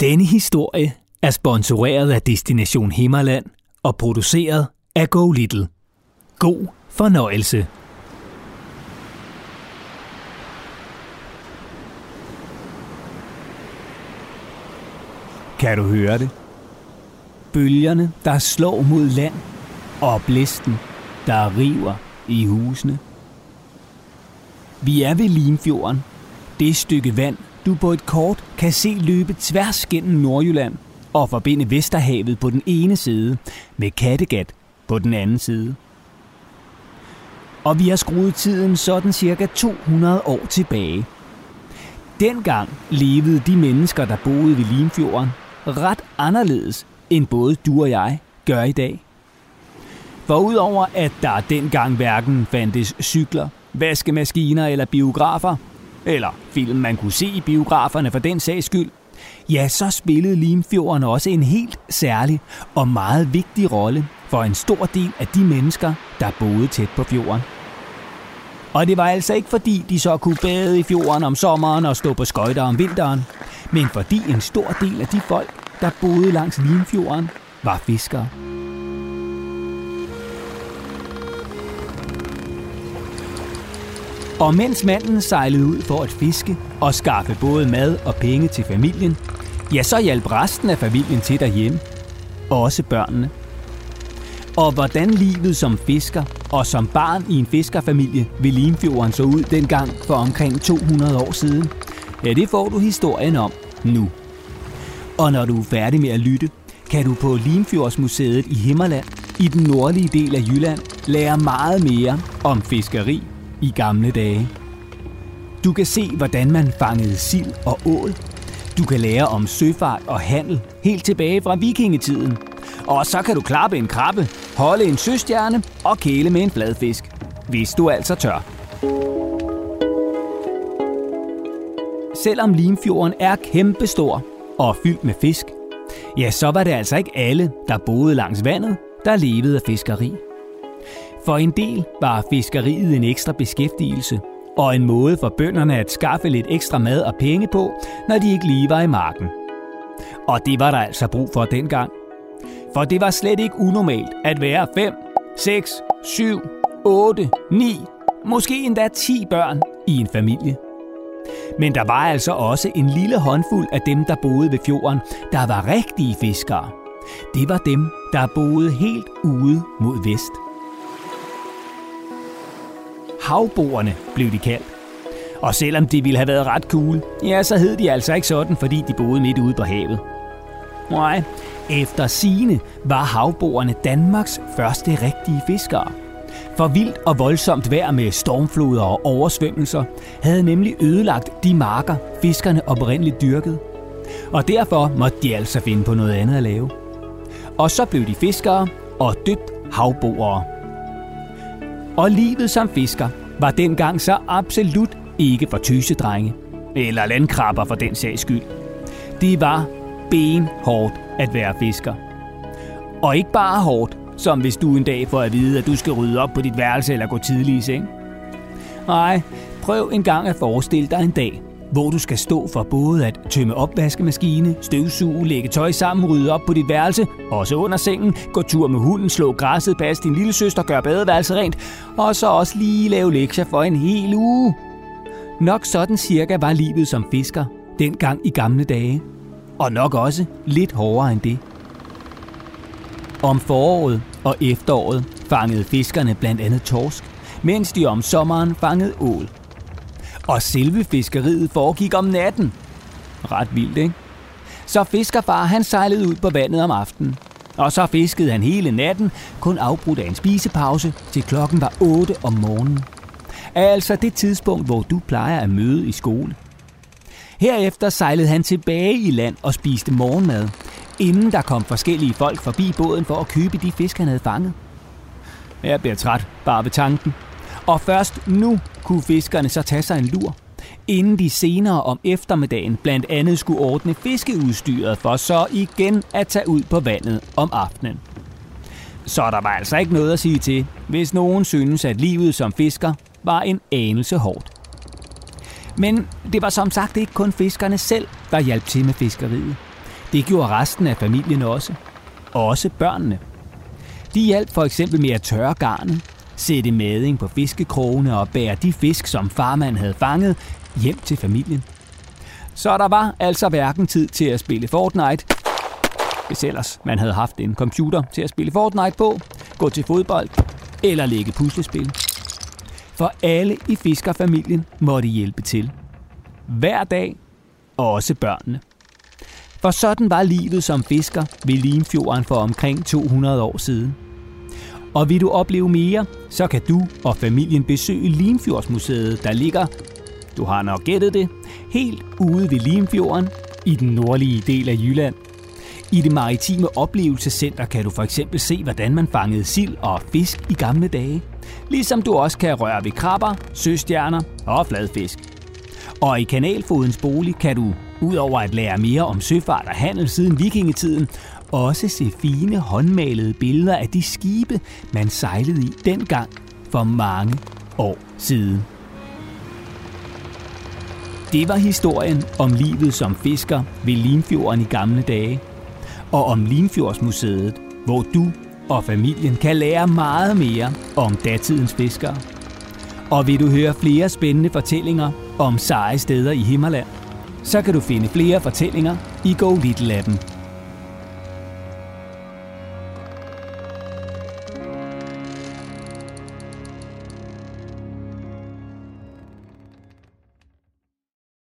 Denne historie er sponsoreret af Destination Himmerland og produceret af Go Little. God fornøjelse. Kan du høre det? Bølgerne, der slår mod land, og blæsten, der river i husene. Vi er ved Limfjorden. Det stykke vand, du på et kort kan se løbe tværs gennem Nordjylland og forbinde Vesterhavet på den ene side med Kattegat på den anden side. Og vi har skruet tiden sådan cirka 200 år tilbage. Dengang levede de mennesker, der boede ved Limfjorden, ret anderledes end både du og jeg gør i dag. For udover at der dengang hverken fandtes cykler, vaskemaskiner eller biografer, eller film man kunne se i biograferne for den sags skyld, ja, så spillede Limfjorden også en helt særlig og meget vigtig rolle for en stor del af de mennesker, der boede tæt på fjorden. Og det var altså ikke fordi, de så kunne bade i fjorden om sommeren og stå på skøjter om vinteren, men fordi en stor del af de folk, der boede langs Limfjorden, var fiskere. Og mens manden sejlede ud for at fiske og skaffe både mad og penge til familien, ja, så hjalp resten af familien til derhjemme. Også børnene. Og hvordan livet som fisker og som barn i en fiskerfamilie ved Limfjorden så ud dengang for omkring 200 år siden, ja, det får du historien om nu. Og når du er færdig med at lytte, kan du på Limfjordsmuseet i Himmerland i den nordlige del af Jylland lære meget mere om fiskeri i gamle dage. Du kan se, hvordan man fangede sild og ål. Du kan lære om søfart og handel helt tilbage fra vikingetiden. Og så kan du klappe en krabbe, holde en søstjerne og kæle med en bladfisk, Hvis du altså tør. Selvom Limfjorden er kæmpestor og fyldt med fisk, ja, så var det altså ikke alle, der boede langs vandet, der levede af fiskeri. For en del var fiskeriet en ekstra beskæftigelse, og en måde for bønderne at skaffe lidt ekstra mad og penge på, når de ikke lige var i marken. Og det var der altså brug for dengang. For det var slet ikke unormalt at være 5, 6, 7, 8, 9, måske endda 10 børn i en familie. Men der var altså også en lille håndfuld af dem, der boede ved fjorden, der var rigtige fiskere. Det var dem, der boede helt ude mod vest. Havboerne blev de kaldt. Og selvom de ville have været ret cool, ja, så hed de altså ikke sådan, fordi de boede midt ude på havet. Nej, efter sine var havboerne Danmarks første rigtige fiskere. For vildt og voldsomt vejr med stormfloder og oversvømmelser havde nemlig ødelagt de marker, fiskerne oprindeligt dyrkede. Og derfor måtte de altså finde på noget andet at lave. Og så blev de fiskere og døbt havboere. Og livet som fisker var dengang så absolut ikke for tysedrenge. Eller landkrabber for den sags skyld. Det var benhårdt at være fisker. Og ikke bare hårdt, som hvis du en dag får at vide, at du skal rydde op på dit værelse eller gå tidlig i seng. Nej, prøv en gang at forestille dig en dag, hvor du skal stå for både at tømme opvaskemaskine, støvsuge, lægge tøj sammen, rydde op på dit værelse, også under sengen, gå tur med hunden, slå græsset, passe din lille søster, gøre badeværelset rent, og så også lige lave lektier for en hel uge. Nok sådan cirka var livet som fisker, dengang i gamle dage. Og nok også lidt hårdere end det. Om foråret og efteråret fangede fiskerne blandt andet torsk, mens de om sommeren fangede ål. Og selve fiskeriet foregik om natten. Ret vildt, ikke? Så fiskerfar han sejlede ud på vandet om aftenen. Og så fiskede han hele natten, kun afbrudt af en spisepause, til klokken var 8 om morgenen. Altså det tidspunkt, hvor du plejer at møde i skole. Herefter sejlede han tilbage i land og spiste morgenmad, inden der kom forskellige folk forbi båden for at købe de fisk, han havde fanget. Jeg bliver træt bare ved tanken. Og først nu kunne fiskerne så tage sig en lur, inden de senere om eftermiddagen blandt andet skulle ordne fiskeudstyret for så igen at tage ud på vandet om aftenen. Så der var altså ikke noget at sige til, hvis nogen synes, at livet som fisker var en anelse hårdt. Men det var som sagt ikke kun fiskerne selv, der hjalp til med fiskeriet. Det gjorde resten af familien også. Også børnene. De hjalp for eksempel med at tørre garnet, sætte mading på fiskekrogene og bære de fisk, som farmand havde fanget, hjem til familien. Så der var altså hverken tid til at spille Fortnite, hvis ellers man havde haft en computer til at spille Fortnite på, gå til fodbold eller lægge puslespil. For alle i fiskerfamilien måtte hjælpe til. Hver dag, og også børnene. For sådan var livet som fisker ved Limfjorden for omkring 200 år siden. Og vil du opleve mere, så kan du og familien besøge Limfjordsmuseet, der ligger, du har nok gættet det, helt ude ved Limfjorden i den nordlige del af Jylland. I det maritime oplevelsescenter kan du for eksempel se, hvordan man fangede sild og fisk i gamle dage. Ligesom du også kan røre ved krabber, søstjerner og fladfisk. Og i Kanalfodens bolig kan du, udover at lære mere om søfart og handel siden vikingetiden, også se fine håndmalede billeder af de skibe, man sejlede i dengang for mange år siden. Det var historien om livet som fisker ved Limfjorden i gamle dage, og om Limfjordsmuseet, hvor du og familien kan lære meget mere om datidens fiskere. Og vil du høre flere spændende fortællinger om seje steder i Himmerland, så kan du finde flere fortællinger i Go Little appen